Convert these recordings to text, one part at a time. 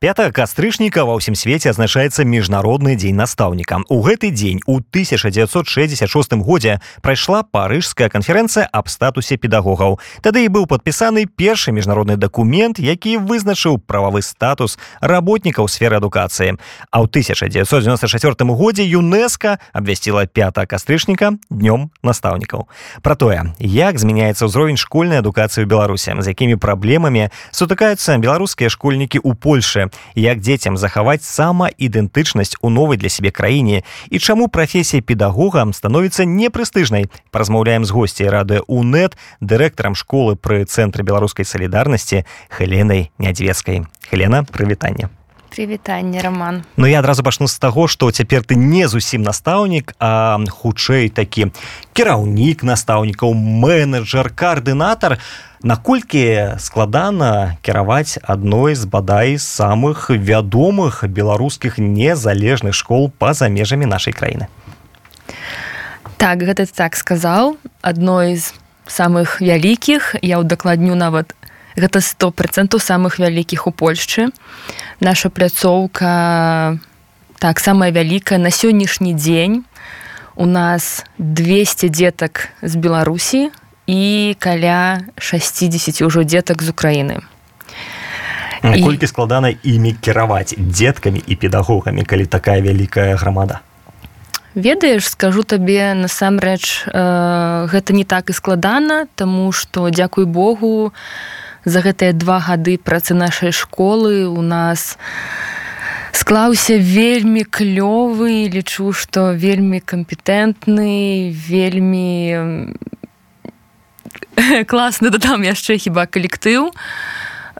5 кастрычніка ва ўсім свеце азначаецца міжнародны дзень настаўніка у гэты дзень у 1966 годзе прайшла парыжская канферэнцыя аб статусе педагогаў. Тады і быў падпісаны першы міжнародны дакумент які вызначыў прававы статус работнікаў сферы адукацыі. А ў 1994 годзе юнеска абвясціла 5 кастрычніка днём настаўнікаў. Про тое як змяняецца ўзровень школьнай адукацыі ў беларусе з якімі праблемамі сутыкаюцца беларускія школьнікі ў польше як дзецям захаваць самаідэнтычнасць у новай для сябе краіне і чаму прафесія педагога становіцца непрэстыжнай. Паразмаўляем з госцей рады унет дырэктарам школы пры цэнтры беларускай салідарнасці хеленай нядзвецкай. Хелена прывітанне прывітанне роман. Ну я адразу пачну з таго што цяпер ты не зусім настаўнік а хутчэй такі кіраўнік настаўнікаў менеджер каардынатар. Наколькі складана кіраваць адной з бадай самых вядомых беларускіх незалежных школ па-за межамі нашай краіны? Так гэта так сказаў. Адной з самых вялікіх. Я ўдакладню нават гэта сто процентаў самых вялікіх у польшчы наша пляцоўка так самая вялікая на сённяшні дзень у нас 200 дзетак з беларусі і каля 60 ўжо дзетак з Украіны. Колькі і... складана імі кіраваць дзеткамі і педагогамі, калі такая вялікая грамада. Ведаеш, скажу табе насамрэч э, гэта не так і складана, таму што дзякуй Богу за гэтыя два гады працы нашай школы у нас склаўся вельмі клёвы, лічу, што вельмі кампетэнтны, вельмі класны дадам яшчэ хіба калектыў.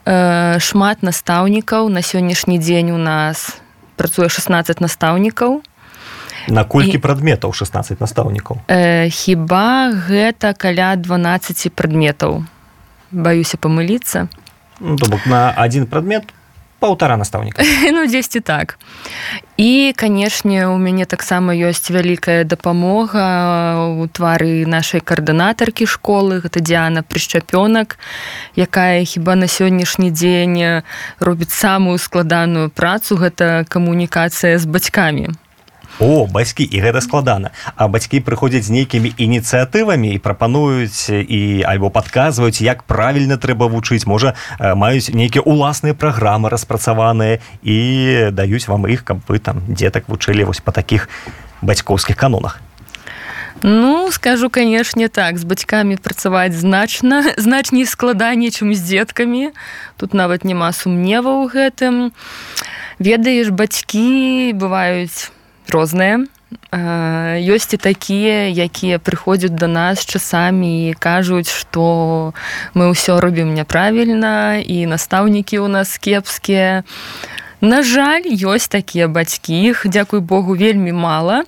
Э, шмат настаўнікаў. На сённяшні дзень у нас працуе 16 настаўнікаў. Наколькі прадметаў 16 настаўнікаў? Э, хіба гэта каля 12 прадметаў баюся памыліцца ну, то бок на один прадмет паўтара настаўніка ну дзесьці так. І канешне у мяне таксама ёсць вялікая дапамога у твары нашай каардынатаркі школы. Гэта Діана прышчапёнак якая хіба на сённяшні дзень робіць самую складаную працу. Гэта камунікацыя з бацькамі О бацькі і гэта складана. А бацькі прыходзяць нейкімі ініцыятывамі і прапануюць і альбо падказваюць як правільна трэба вучыць. Можа маюць нейкія уласныя праграмы распрацаваныя і даюць вам іх каб вы там дзетак вучылі вось па такіх бацькоўскіх канонах. Ну скажу канешне так. З бацькамі працаваць значна значней складаней чым з дзеткамі. Тут нават няма сумнева ў гэтым. Ведаеш бацькі бываюць розныя ёсць і такія якія прыходзяць до нас часамі і кажуць што мы ўсё робім няправільна і настаўнікі ў нас кепскія на жаль ёсць такія бацькі іх дзякуй Богу вельмі мала.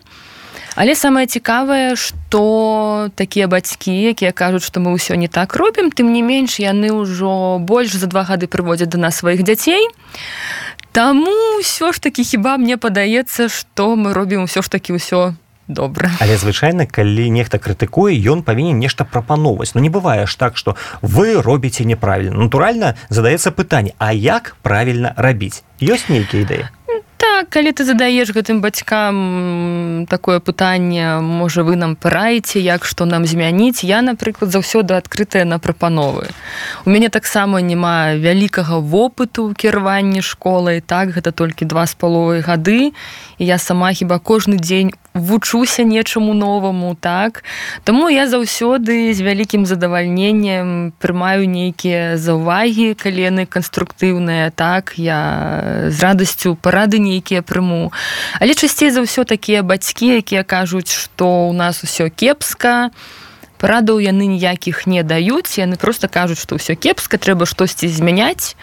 Але самае цікавае што такія бацькі якія кажуць што мы ўсё не так робім тым не менш яны ўжо больш за два гады прыводзяць да нас сваіх дзяцей. а Таму ўсё ж такі хіба мне падаецца, што мы робім усё ж такі ўсё добра. Але звычайна, калі нехта крытыкуе, ён павінен нешта прапановаць. Ну не бывае ж так, што вы робіце няправільна. Натуральна задаецца пытанне, а як правільна рабіць? Ёсць нейкія ідэі так калі ты задаеш гэтым бацькам такое пытанне можа вы нам параеце як што нам змяніць. Я напрыклад заўсёды адкрытая на прапановы. У мяне таксама няма вялікага вопыту кіраванні школай так гэта толькі два з паловай гады. І я сама хіба кожны дзень вучуся нечаму новаму так? Таму я заўсёды з вялікім задавальненнем прымаю нейкія заўвагі калены канструктыўныя так? Я з радасцю парады нейкія прыму. Але часцей за ўсё такія бацькі якія кажуць што у нас усё кепска парадаў яны ніякіх не даюць яны просто кажуць што ўсё кепска трэба штосьці змяняць.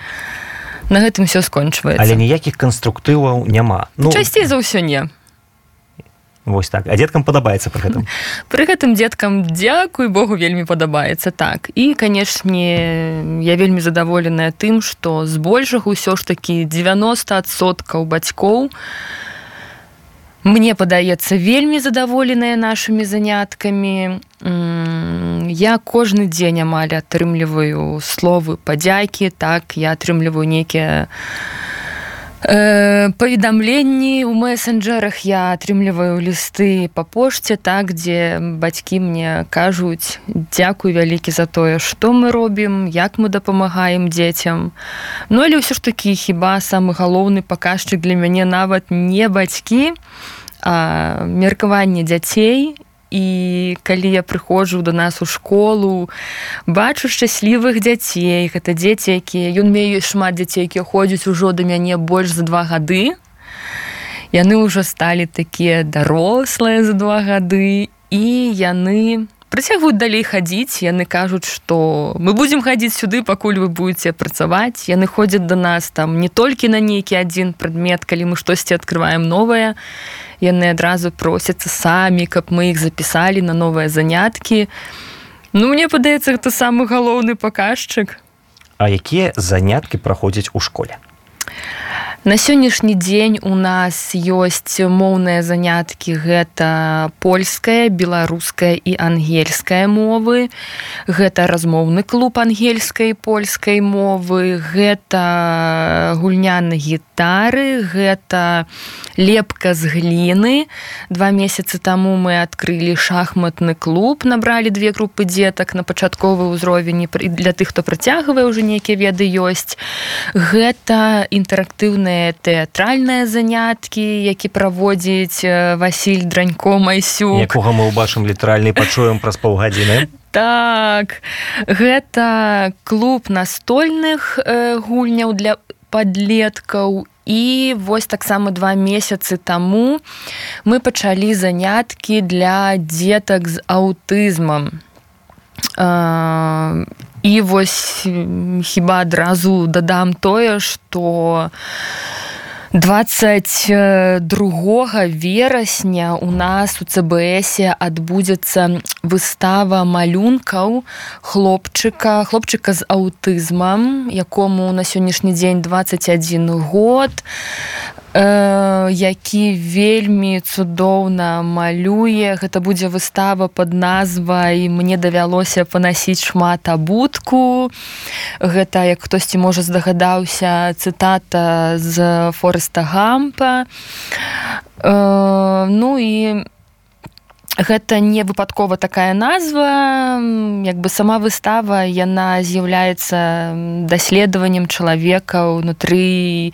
На гэтым все скончваецца. Але ніякіх канструктываў няма. Ну часцей за ўсё не Вось так. А дзеткам падабаецца пры гэтым? Пры гэтым дзеткам дзякуй Богу вельмі падабаецца так. І канешне я вельмі задаволеная тым што збольшага ўсё ж такі 90соткаў бацькоў мне падаецца вельмі задаволеныя нашымі заняткамі. Я кожны дзень амаль атрымліваю словы падзякі так я атрымліваю нейкія Э, паведамленні ў месенджерах я атрымліваю лісты па пошце так дзе бацькі мне кажуць дзякуй вялікі за тое што мы робім як мы дапамагаем дзецям Ну але ўсё ж такі хіба самы галоўны паказчык для мяне нават не бацькі а меркаванне дзяцей і калі я прыходжу до нас у школу бачу шчаслівых дзяцей. Гэта дзеці якія ён мею шмат дзяцей якія ходзяць ужо да мяне больш за два гады. Яны ўжо сталі такія дарослыя за два гады. І яны прыцягваюць далей хадзіць яны кажуць што мы будзем хадзіць сюды пакуль вы будете працаваць яны ходзяць до нас там не толькі на нейкі адзін прадмет калі мы штосьці открываем новое яны адразу просяцца самі каб мы іх запісалі на новыя заняткі. Ну мне падаецца гэта самы галоўны паказчык. А якія заняткі праходзяць у школе На сённяшні дзень у нас ёсць моўныя заняткі гэта польская, беларуская і ангельская мовы. Гэта размоўны клуб ангельскай польскай мовы, гэта гульня на гітары, гэта лепка з гліны. Два месяцы таму мы адкрылі шахматны клуб, набралі две групы дзетак на пачатковы ўзровень для тых, хто працягвае ўжо нейкія веды ёсць. Гэта інтэрактыўная тэатральныя заняткі які праводзіць Васіль дранько майсю якога мы ўбачым літаральны пачуем праз паўгадзіны. Так гэта клуб настольных э, гульняў для подлеткаў і вось таксама два месяцы таму мы пачалі заняткі для дзетак з аўтызмам і вось хіба адразу дадам тое что 22 верасня у нас у цбсе адбудзецца выстава малюнкаў хлопчыка хлопчыка з аўтызмам якому на сённяшні дзень 21 год які вельмі цудоўна малюе. Гэта будзе выстава под назвай мне давялося панасіць шмат абутку гэта як хтосьці можа здагадаўся цытата з фореста гампа. Э, ну і гэта не выпадкова такая назва. Як бы сама выстава яна з'яўляецца даследаваннем чалавека ўнутры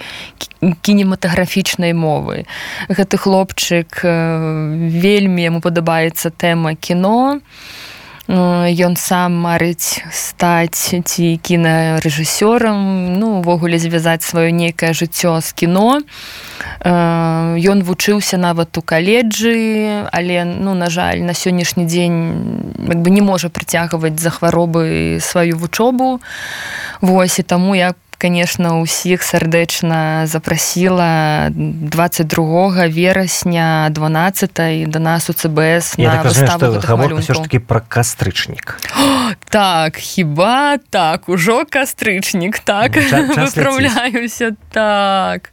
кінематаграфічнай мовы. Гэты хлопчык вельмі яму падабаецца тэма кіно ён сам марыць стаць ці кінарэжысёрам ну увогуле звязаць сваё нейкае жыццё з кіно. Ён вучыўся нават у каледжы але ну на жаль на сённяшні дзень як бы не можа прыцягваць за хваробы сваю вучобу. Восьось і таму я конечно усіх сардэчна запрасіла 22 верасня 12 до нас у цбс все-таки про кастрычнік. Так хіба так ужо кастрычнік так выправляюся так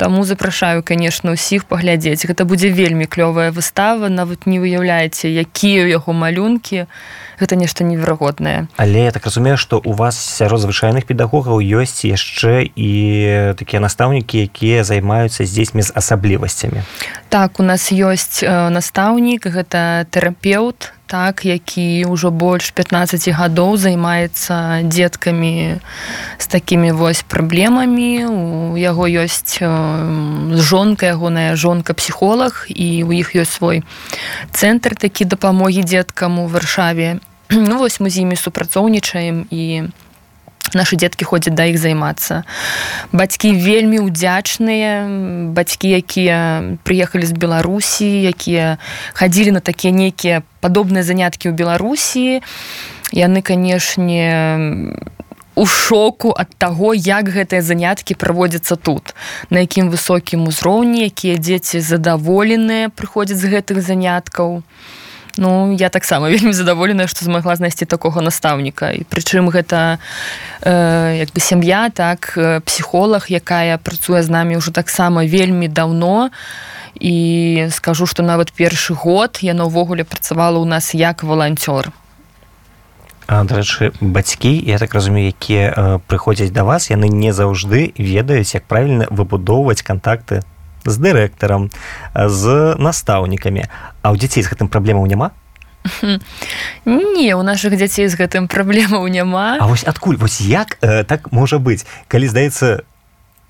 Таму запрашаю конечно усіх паглядзець. Гэта будзе вельмі клёвая выстава нават не выяўляеце якія ў яго малюнкі. Гэта нешта неверагоднае. Але я так разумею что у вас сярод звычайных педагогаў ёсць яшчэ і такія настаўнікі якія займаюцца здесь з асаблівасцямі. Так у нас ёсць настаўнік гэта тэрапеўт так які ўжо больш 15 гадоў займаецца дзеткамі з такімі вось праблемамі. У яго ёсць жонка ягоная жонка псіхолог і у іх ёсць свой цэнтр такі дапамогі дзеткам у варшаве. Ну вось мы з імі супрацоўнічаем і наши дзеткі ходзяць да іх займацца бацькі вельмі ўдзячныя бацькі якія прыехалі з беларусі якія хадзілі на такія нейкія падобныя заняткі ў беларусі яны канешне у шоку ад таго як гэтыя заняткі праводзяцца тут. На якім высокім узроўні якія дзеці задаволеныя прыходзяць з гэтых заняткаў Ну я таксама вельмі задаволеная што змагла знайсці такога настаўніка. І прычым гэта э, як бы сям'я так псіхолог якая працуе з намі ўжо таксама вельмі даўно. І скажу што нават першы год яна ўвогуле працавала ў нас як валанцёр. Дарэчы бацькі я так разумею якія э, прыходзяць да вас яны не заўжды ведаюць як правільна выбудоўваць кантакты з дырэктарам з настаўнікамі. А ў дзяцей з гэтым праблемаў няма? Не у наших дзяцей з гэтым праблемаў няма. А вось адкуль вось як э, так можа быць? Калі здаецца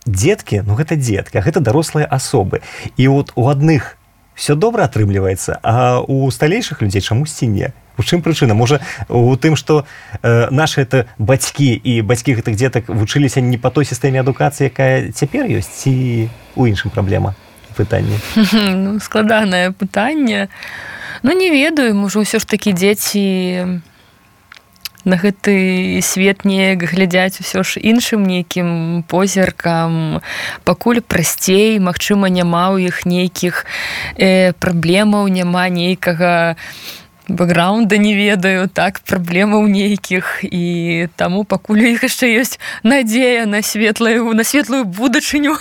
дзеткі ну гэта дзетка гэта дарослыя асобы. І вот у адных все добра атрымліваецца а у сталейшых людзей чамусьці не у чым прычына? Можа у тым что э, наши это бацькі і бацькі гэтых дзетак вучыліся не по той сістэме адукацыі якая цяпер ёсць ці у іншым праблема пытанне? Ну, складанае пытанне. Ну не ведаю можа ўсё ж такі дзеці на гэты свет неяк глядзяць усё ж іншым нейкім позіркам. Пакуль прасцей Мачыма няма ў іх нейкіх э, праблемаў няма нейкага не бэкграунда не ведаю так праблемаў нейкіх і таму пакуль іх яшчэ ёсць надзея на светлую на светлую будучыню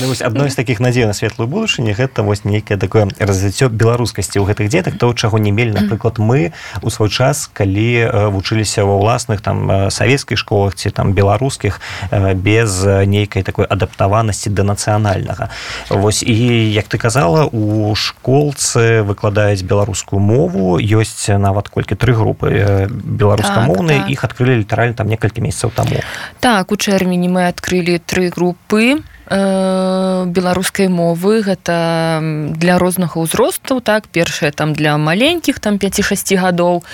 ну, адной з таких надзей на светлую будучыню гэта вось нейкае такое развіццё беларускасці ў гэтых дзетак то чаго не мелі. Напрыклад мы у свой час калі вучыліся ва ўласных там савецкіх школах ці там беларускіх без нейкай такой адаптаванасці да нацыянальнага. Вось і як ты казала у школцы выкладаюць беларускую мову ёсць нават колькі тры групы беларускамоўныя так, так. іх адкрылі літаральна там некалькі месяцаў таму. Так у чэрвені мы адкрылі тры групы беларускай мовы. Гэта для рознага ўзростаў так першая там для маленькіх там 5-6 гадоў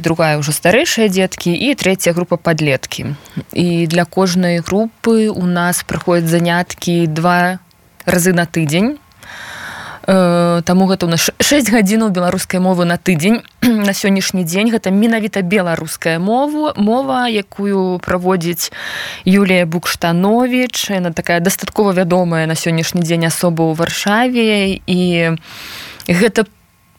другая ўжо старэйшыя дзеткі і трэця група падлеткі. І для кожнай групы у нас праходзяць заняткі два разы на тыдзень Э, таму гэта у нас 6 гадзінаў беларускай мовы на тыдзень на сённяшні дзень. Гэта менавіта беларуская мову мова якую праводзіць Юлія букштанович она такая дастаткова вядомая на сённяшні дзень асоба ў варшаве. І гэта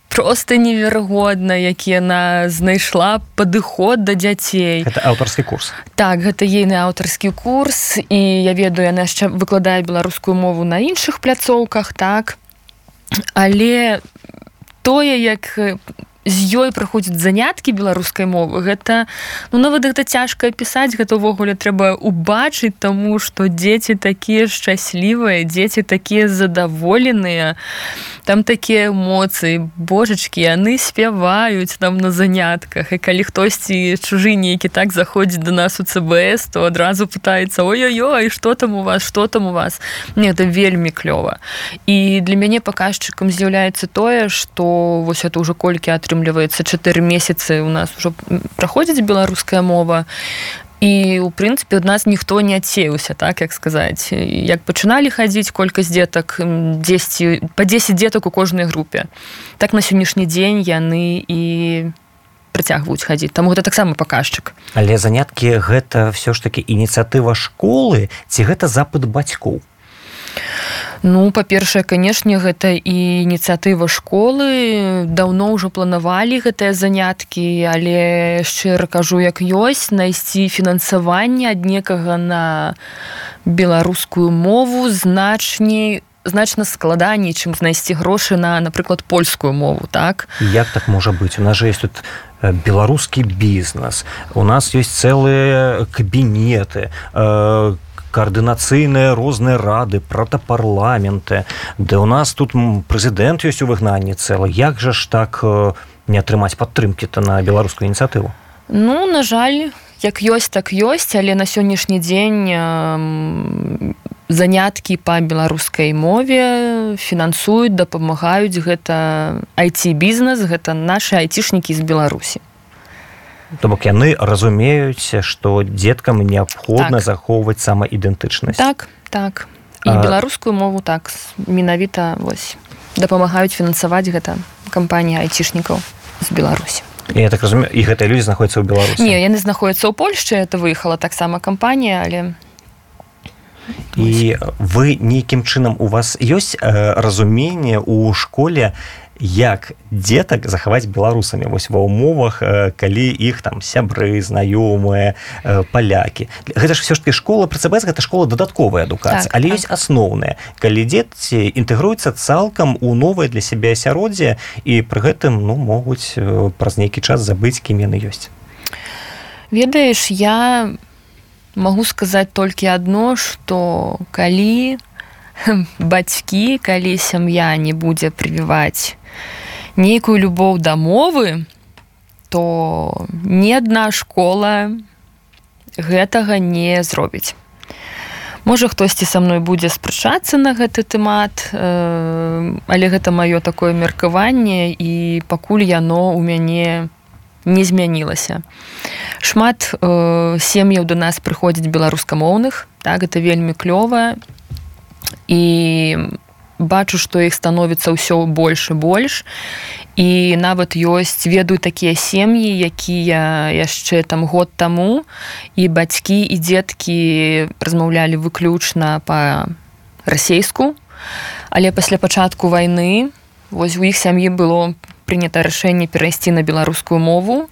просто неверагодна які яна знайшла падыход да дзяцей. Это аўтарскі курс. Так гэта ейны аўтарскі курс. І я ведаю яна яшчэ выкладае беларускую мову на іншых пляцоўках так але тое як з ёй праходзяць заняткі беларускай мовы. Гэта ну нават гэта цяжка пісаць гэта ўвогуле трэба убачыць таму што дзеці такія шчаслівыя дзеці такія задаволеныя там такія эмоцыі. Божачкі яны спяваюць там на занятках і калі хтосьці чужы нейкі так заходзіць до нас у цбс то адразу пытаецца ой-ой-ой что там у вас что там у вас? Не это вельмі клёва. І для мяне паказчыкам з'яўляецца тое что вось это ўжо колькі атрымаў атрымліваецца 4 месяцы у нас ўжо праходзіць беларуская мова. І у прынцыпе ад нас ніхто не адсеўся так як сказаць як пачыналі хадзіць колькасць дзетак 10 по 10 дзетак у кожнай групе так на сённяшні дзень яны і працягваюць хадзіць. Там гэта таксама паказчык. Але заняткі гэта все ж таки ініцыятыва школы ці гэта запад бацькоў Ну па-першае канешне гэта і ініцыятыва школы. Даўно ўжо планавалі гэтыя заняткі але шчыра кажу як ёсць знайсці фінансаванне ад некага на беларускую мову значней значна складаней чым знайсці грошы на напрыклад польскую мову так? Як так можа быць? У нас же есть тут беларускі бізнес. У нас ёсць цэлыя кабінеты коаардынацыйныя розныя рады протапарламенты да у нас тут прэзідэнт ёсць у выгнанні цэлы як жа ж так не атрымаць падтрымкі то на беларускую ініцыятыву ну на жаль як ёсць так ёсць але на сённяшні дзень заняткі по беларускай мове фінансуюць дапамагаюць гэта айти бізнес гэта наши айцішнікі з беларусі То бок яны разумеюць што дзеткам неабходна так. захоўваць самаідэнтычнасць. Так так. І а... беларускую мову так менавіта вось дапамагаюць фінансаваць гэта кампанія айцішнікаў з беларусі. Я так разумею і гэтыя людзі знаходзяцца ў беларусі? Не яны знаходзяцца ў польшчы это выехала таксама кампанія але і вы нейкім чынам у вас ёсць э, разуменне у школе як дзетак захаваць беларусамі. Вось ва ўмовах э, калі іх там сябры знаёмыя э, палякі. Гэта ж все ж таки школа працабаць гэта школа дадатковая адукацыя так, але так. ёсць асноўная. Калі дзеці інтэгруюцца цалкам у новае для сябе асяроддзе і пры гэтым ну могуць э, праз нейкі час забыць кім яны ёсць. Ведаеш я могу сказаць толькі адно что калі бацькі калі сям'я не будзе прывіваць нейкую любоў да мовы то ни адна школа гэтага не зробіць. Можа хтосьці са мной будзе спрачацца на гэты тэмат э, але гэта маё такое меркаванне і пакуль яно у мяне не змянілася. Шмат э, сем'яў до нас прыходзіць беларускамоўных так это вельмі клёва. І бачу што іх становіцца ўсё больш і больш і нават ёсць ведаю такія сем'і якія яшчэ там год таму і бацькі і дзеткі размаўлялі выключна по расейску але пасля пачатку войны вось у іх сям'і было прынята рашэнне перайсці на беларускую мову.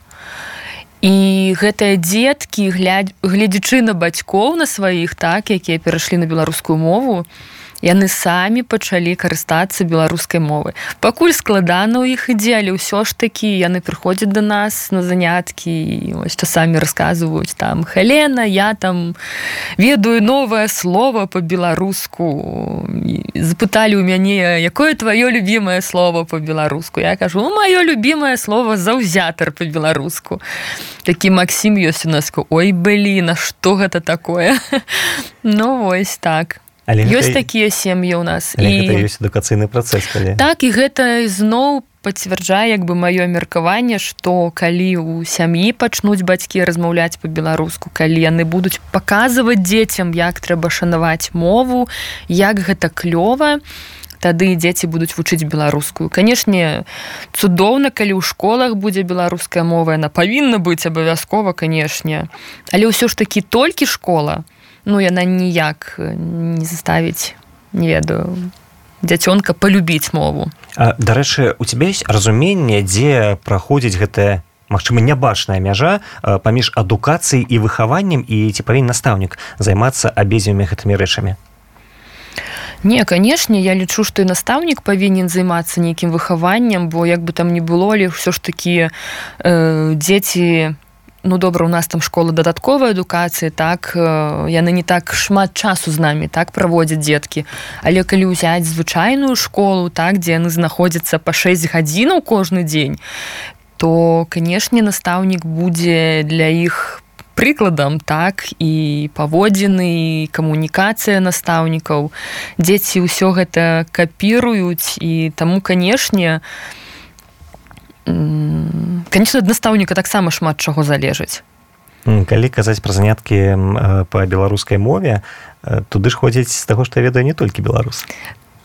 І гэтыя дзеткі глядзячы на бацькоў на сваіх так якія перайшлі на беларускую мову то яны самі пачалі карыстацца беларускай мовы пакуль складана ў іх ідзе але ўсё ж такі яны прыходзяць до нас на заняткі ось часамі расказваюць там Хелена я там ведаю новае слово по-беларуску запыталі у мяне якое твоё любимое слово по-беларуску я кажу маё любимое слово заўзятар по-беларуску такі Макссім ёсць у нас ой былі на что гэта такое? Ну вось так Але ёсць гэта... такія сем'і ў нас і ёсць адукацыйны працэс калі... так і гэта зноў пацвярджае як бы маё меркаванне што калі у сям'і пачнуць бацькі размаўляць по-беларуску калі яны будуць паказваць дзецям як трэба шанаваць мову як гэта клёва тады дзеці будуць вучыць беларускую. Канешне цудоўна калі ў школах будзе беларуская мова яна павінна быць абавязкова канешне. Але ўсё ж такі толькі школа ну яна ніяк не заставіць не ведаю дзяцёнка полюбіць мову. Дарэчы у тебя есть разуменне дзе праходзіць гэтая магчыма нябачная мяжа паміж адукацыяй і выхаваннем і ці павінен настаўнік займацца абедзвямі гэтымі рэчамі? Не канешне я лічу што і настаўнік павінен займацца нейкім выхаваннем бо як бы там не было але ўсё ж такі э, дзеці ну добра у нас там школа дадатковай адукацыі так яны не так шмат часу з намі так праводзяць дзеткі. Але калі ўзяць звычайную школу так дзе яны знаходзяцца па 6 гадзінаў кожны дзень то канешне настаўнік будзе для іх прыкладам так і паводзіны камунікацыя настаўнікаў. Дзеці ўсё гэта капіруюць і таму канешне у конечно ад настаўніка таксама шмат чаго залежыць. Калі казаць пра заняткі па беларускай мове туды ж ходзіць з таго што ведаю не толькі беларус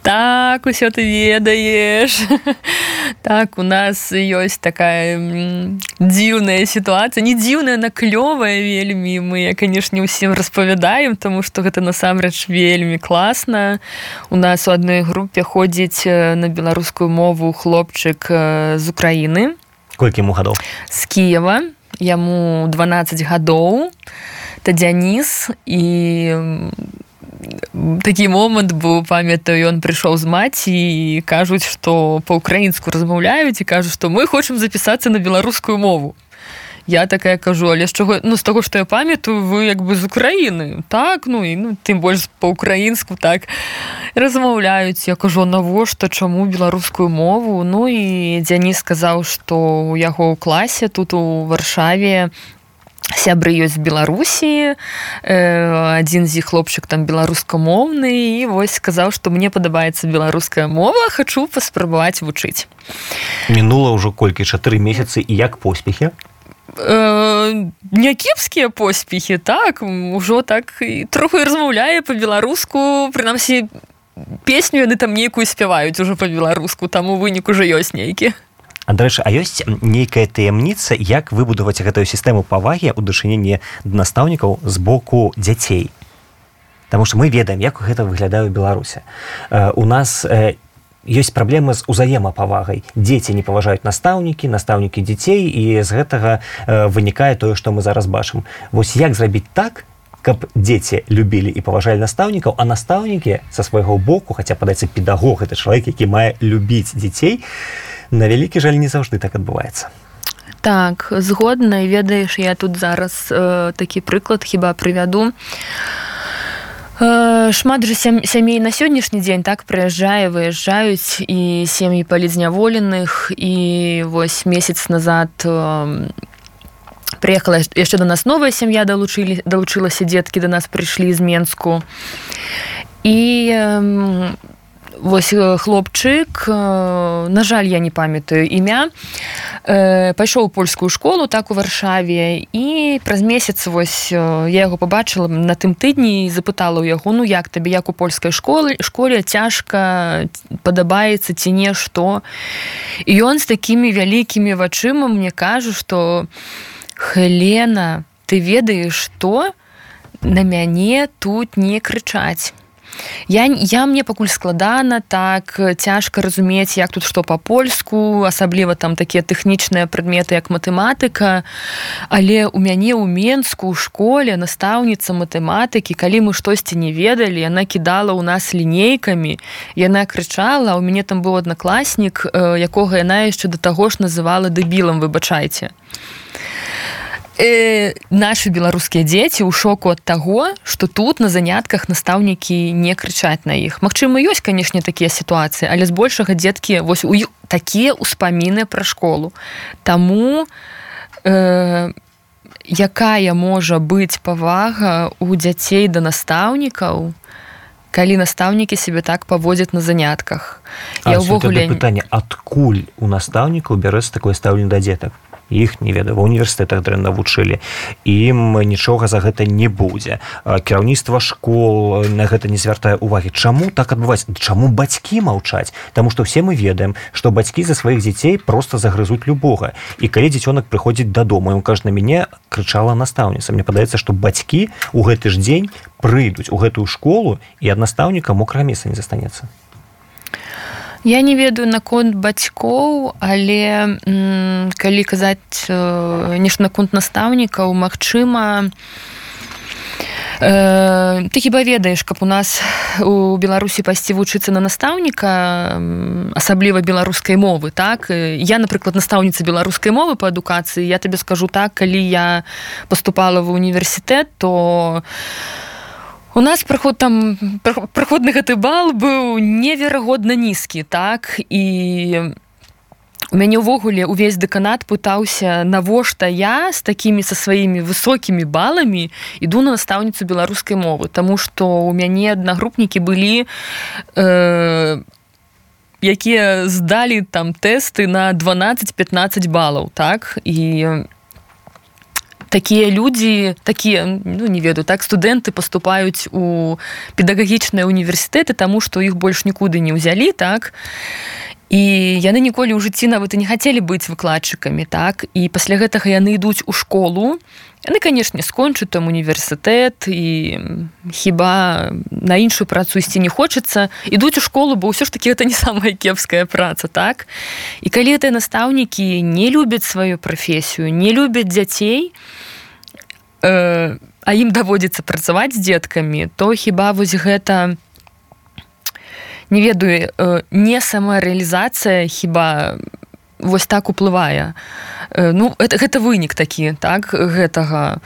так усё ты ведаеш. Так у нас ёсць такая дзіўная сітуацыя. Не дзіўная на клёвая вельмі. Мы канешне усім распавядаем тому что гэта насамрэч вельмі класна. У нас у адной групе ходзіць на беларускую мову хлопчык з Украіны. Колькі ему гадоў? З Киева яму 12 гадоў. Та дзяніс. І такі момант бо памятаю ён прыйшоў з маці і кажуць што па-украінску размаўляюць і кажуць што мы хочам запісацца на беларускую мову. Я такая кажу але з чаго ну з таго што я памятаю вы як бы з Украіны так ну і ну тым больш па-украінску так размаўляюць я кажу навошта? Чаму беларускую мову? Ну і дзяні сказаў што у яго ў класе тут у варшаве у сябры ёсць беларусі адзін з іх хлопчык там беларускамоўны і вось сказаў што мне падабаецца беларуская мова хачу паспрабаваць вучыць мінула ўжо колькі чатыры месяцы і як поспехі? Някепскія поспехі так ужо так троху размаўляе по-беларуску прынамсі песню яны там нейкую спяваюць ужо по-беларуску там у выніку уже ёсць нейкі дарэчы а ёсць нейкая таямніца як выбудаваць гэтую сістэму павагі у дачыненні настаўнікаў з боку дзяцей. Таму что мы ведаем як гэта выглядае беларусе у нас не ёсць праблемы з узаемапавагай. Дзеці не паважаюць настаўнікі настаўнікі дзяцей і з гэтага э, вынікае тое што мы зараз бачым. Вось як зрабіць так каб дзеці любілі і паважалі настаўнікаў а настаўнікі са свайго боку хаця падаецца педагог это чалавек які мае любіць дзяцей на вялікі жаль не заўжды так адбываецца. Так згодна ведаеш я тут зараз э, такі прыклад хіба прывяду. Э, шмат жа сямей на сённяшні дзень так прыязджае выязджаюць і сем'і палізняволеных і вось месяц назад э, приехала яшчэ до нас новая сям'я далучылі далучылася дзеткі до нас прыйшлі з менску. І вось хлопчык на жаль я не памятаю імя пайшоў польскую школу так у варшаве і праз месяц вось я яго побачыла на тым тыдні запытала ў яго ну як табе як у польскай школы школе цяжка падабаецца ці не што і ён з такімі вялікімі вачыма мне кажу что у Хелена, ты ведаеш, што на мяне тут не крычаць. Я, я мне пакуль складана так цяжка разумець як тут што па-польску асабліва там такія тэхнічныя прадметы як матэматыка. Але у мяне ў менску ў школе настаўніца матэматыкі калі мы штосьці не ведалі яна кідала ў нас лінейкамі. Яна крычала у мяне там быў аднакласнік якога яна яшчэ да таго ж называла дэбілам выбачайце э, наши беларускія дзеці ў шоку ад таго что тут на занятках настаўнікі не крычаць на іх. Мачыма ёсць канешне такія сітуацыі але збольшага дзеткі вось у такія ўспаміны пра школу. Таму э, якая можа быць павага у дзяцей да настаўнікаў калі настаўнікі себе так паводзяць на занятках? Я ўвогуле пытанне адкуль у настаўнікаў бярэцца такое стаўленне да дзетак іх не ведаю ва універсітэтах дрэнна вучылі. Ім нічога за гэта не будзе. Кіраўніцтва школ на гэта не звяртае увагі. Чаму так адбываць чаму бацькі маўчаць? Таму што все мы ведаем што бацькі за сваіх дзяцей просто загрызуць любога. І калі дзіцёнак прыходзіць дадому ён кажа на мяне крычала настаўніца. Мне падаецца што бацькі у гэты ж дзень прыйдуць у гэтую школу і ад настаўніка мокрае месца не застанецца Я не ведаю наконт бацькоў, але м, калі казаць э, нешта наконт настаўнікаў, магчыма, Э, ты хіба ведаеш каб у нас у беларусі пайсці вучыцца на настаўніка асабліва беларускай мовы так? Я напрыклад настаўніца беларускай мовы по адукацыі. Я табе скажу так калі я поступала в універсітэт то у нас праход там праходны гэты бал быў неверагодна нізкі так? І у мяне ўвогуле увесь дэканат пытаўся навошта я з такімі са сваімі высокімі баламі іду на настаўніцу беларускай мовы. Таму што у мяне аднагрупнікі былі э, якія здалі там тэсты на 12-15 балаў так? І такія людзі такія ну не ведаю так студэнты поступаюць у педагагічныя універсітэты таму што іх больш нікуды не ўзялі так? І яны ніколі ў жыцці нават і не хацелі быць выкладчыкамі так? І пасля гэтага яны ідуць у школу яны канешне скончуць там універсітэт і хіба на іншую працу ісці не хочацца ідуць у школу бо ўсё ж таки это не самая кепская праца так? І калі это настаўнікі не любяць сваю прафесію не любяць дзяцей э, а ім даводзіцца працаваць з дзеткамі то хіба вось гэта не не ведаю э, не самарэалізацыя хіба вось так уплывае. Э, ну это гэта вынік такі так гэтага.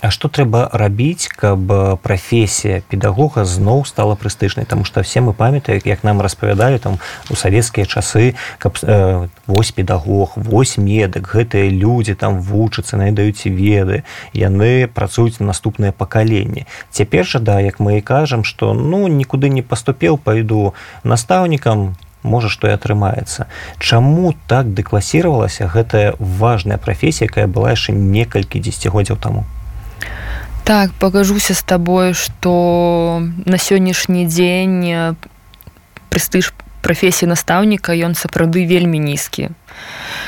А што трэба рабіць, каб прафесія педагога зноў стала прэстыжнай, Таму што все мы памятаем, як нам распавядалі там у савецкія часы, каб э, вось педагог, вось медык, гэтыя людзі там вучацца, найдаюць веды, яны працуюць на наступнае пакаленне. Цяпер жа да, як мы і кажам, што ну нікуды не паступеў, пайду настаўнікам, можа што і атрымаецца. Чаму так дэкласіравалася гэтая важная прафесія якая была яшчэ некалькі дзесяцігоддзяў таму? Так пагажуся з табой что на сённяшні дзень прэстыж прафесіі настаўніка ён сапраўды вельмі нізкі.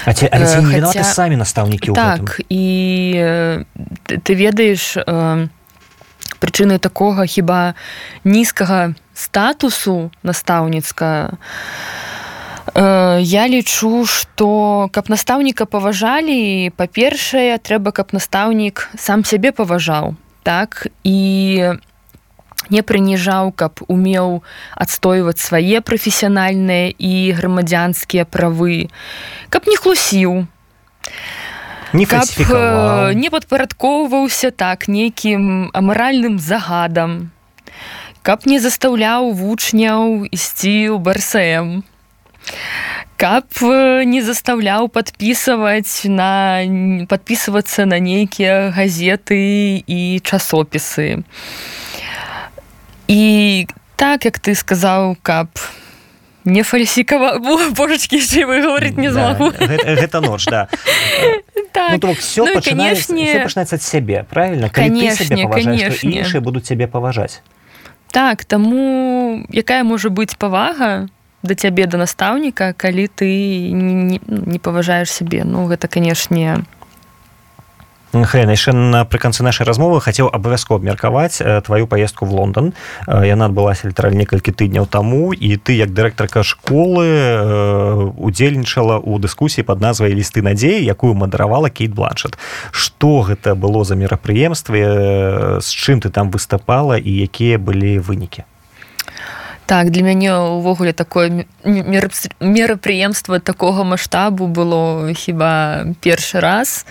А ці, але ці не вінаваты самі настаўнікі так і ты, ты ведаеш прычынай такога хіба нізкага статусу настаўніцка я лічу што каб настаўніка паважалі па-першае трэба каб настаўнік сам сябе паважаў так? І не прыніжаў каб умеў адстойваць свае прафесіянальныя і грамадзянскія правы каб не хлусіў не каб не падпарадкоўваўся так нейкім амаральным загадам каб не застаўляў вучняў ісці ў барсэм. Каб не застаўляў падпісваць на падпісвацца на нейкія газеты і часопісы. І так як ты сказаў каб не фальсікава божачкі вы говорить не змагу. да, гэта, гэта ноч да. Так. ну, все ну, пачынаецца ад сябе правильно? Конечно іншыя будуць цябе паважаць так таму якая можа быць павага да цябе да настаўніка калі ты не, не паважаеш сябе? Ну гэта канешне Хрен, яшчэ напрыканцы нашай размовы хацеў абавязкова абмеркаваць тваю паездку в Лондон. Яна адбылася літараль некалькі тыдняў таму і ты як дырэктарка школы удзельнічала ў дыскусіі под назвай лісты надзеі якую мадаравала кейт бланшет что гэта было за мерапрыемстве з чым ты там выступала і якія былі вынікі так для мяне увогуле такое мерапрыемства такога маштабу было хіба першы раз.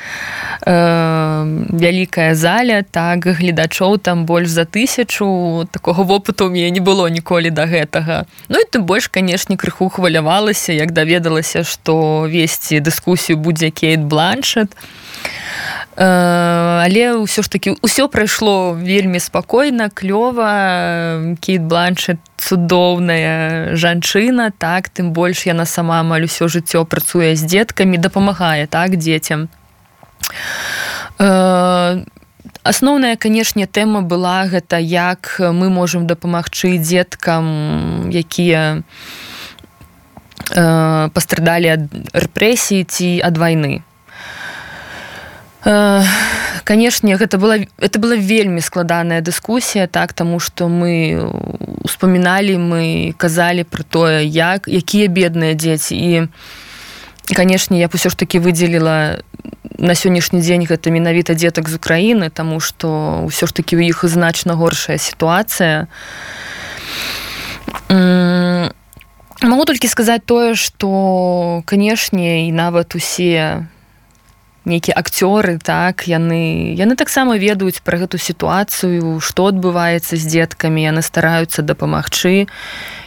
Э, вялікая заля так гледачоў там больш за тысячу. Такога вопыту у мяне не было ніколі да гэтага. Ну і ты больш канешне крыху хвалявалася як даведалася што весці дыскусію будзе кейт бланшет Э, але ўсё ж таки ўсё прайшло вельмі спакойна клёва. Кейт бланшет цудоўная жанчына так тым больш яна сама амаль усё жыццё працуе з дзеткамі дапамагае так дзецям. Э, асноўная канешне тэма была гэта як мы можемм дапамагчы дзеткам якія э, пастрадалі ад рэпрэсіі ці ад вайны канешне гэта была это была вельмі складаная дыскусія так таму што мы успаміналі мы казалі про тое як якія бедныя дзеці і канешне я б усё ж таки выдзеліла на сённяшні дзень гэта менавіта дзетак з Украіны таму што ўсё ж таки у іх значна горшая сітуацыя могу толькі сказаць тое што канешне і нават усе нейкія акцёры так яны яны таксама ведаюць пра гэту сітуацыю што адбываецца з дзеткамі яны стараюцца дапамагчы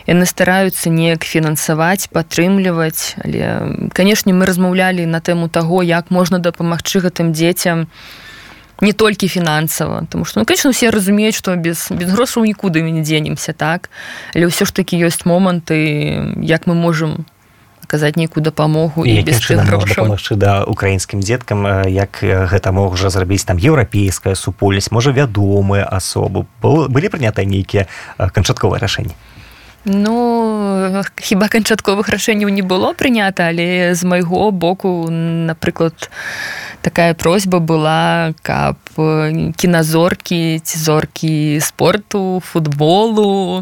яны стараюцца неяк фінансаваць падтрымліваць. Але канешне мы размаўлялі на тэму таго як можна дапамагчы гэтым дзецям не толькі фінансава. Тому что ну конечно усе разумеюць што без без грошаў нікуды мы не дзенемся так. Але ўсё ж такі ёсць моманты як мы можемм аказаць нейкую дапамогу і дапамагчы да украінскім дзеткам як гэта можа зрабіць там еўрапейская супольнасць можа вядомыя асобы. Былі прынятыя нейкія канчатковыя рашэнні? Ну хіба канчатковых рашэнняў не было прынята, але з майго боку, напрыклад, такая просьба была, каб кіназоркі ці зоркі спорту, футболу,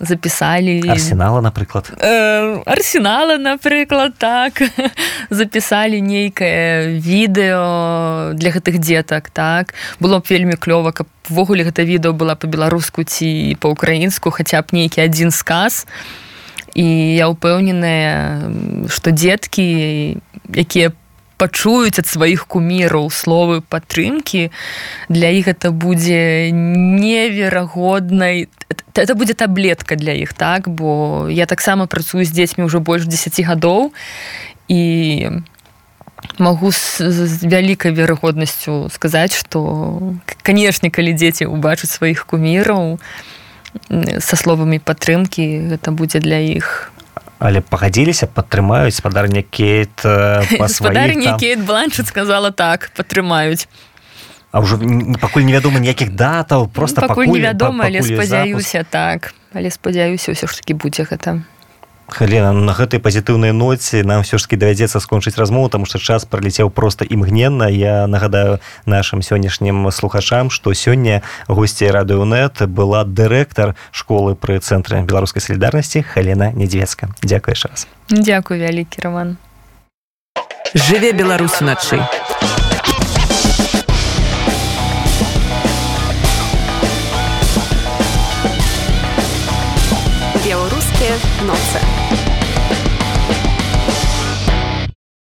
запісалі арсенала напрыклад э, арсенала напрыклад так. Запісалі нейкае відэо для гэтых дзетак так. Было б вельмі клёва каб ввогуле гэта відэо была по-беларуску ці по-украінску хаця б нейкі адзін сказ. І я ўпэўненая што дзеткі якія по пачуюць ад сваіх куміраў словы падтрымкі для іх это будзе неверагоднай это будзе таблетка для іх так? Бо я таксама працую з дзецьмі ўжо больш 10 гадоў і магу з, з вялікай верагоднасцю сказаць што канешне калі дзеці ўбачаць сваіх куміраў са словамі падтрымкі гэта будзе для іх але пагадзіліся падтрымаюць спадарня кейт спадарня кейт бланчыт сказала так падтрымаюць А ўжо пакуль невядома ніякіх датаў просто пакуль невядома але спадзяюся так але спадзяюся ўсё ж таки будзе гэта Халена на гэтай пазітыўнай ноце нам все ж таки давядзецца скончыць размову тому что час пролетеў просто імгненна. Я нагадаю нашим сённяшнім слухачам что сёння госці радыонет была дырэктар школы пры цэнтры беларускай салідарнасці Халена недзвецка Дякуеш раз. Дякую вялікі роман жыве беларусь уначы Беларускія ноцы.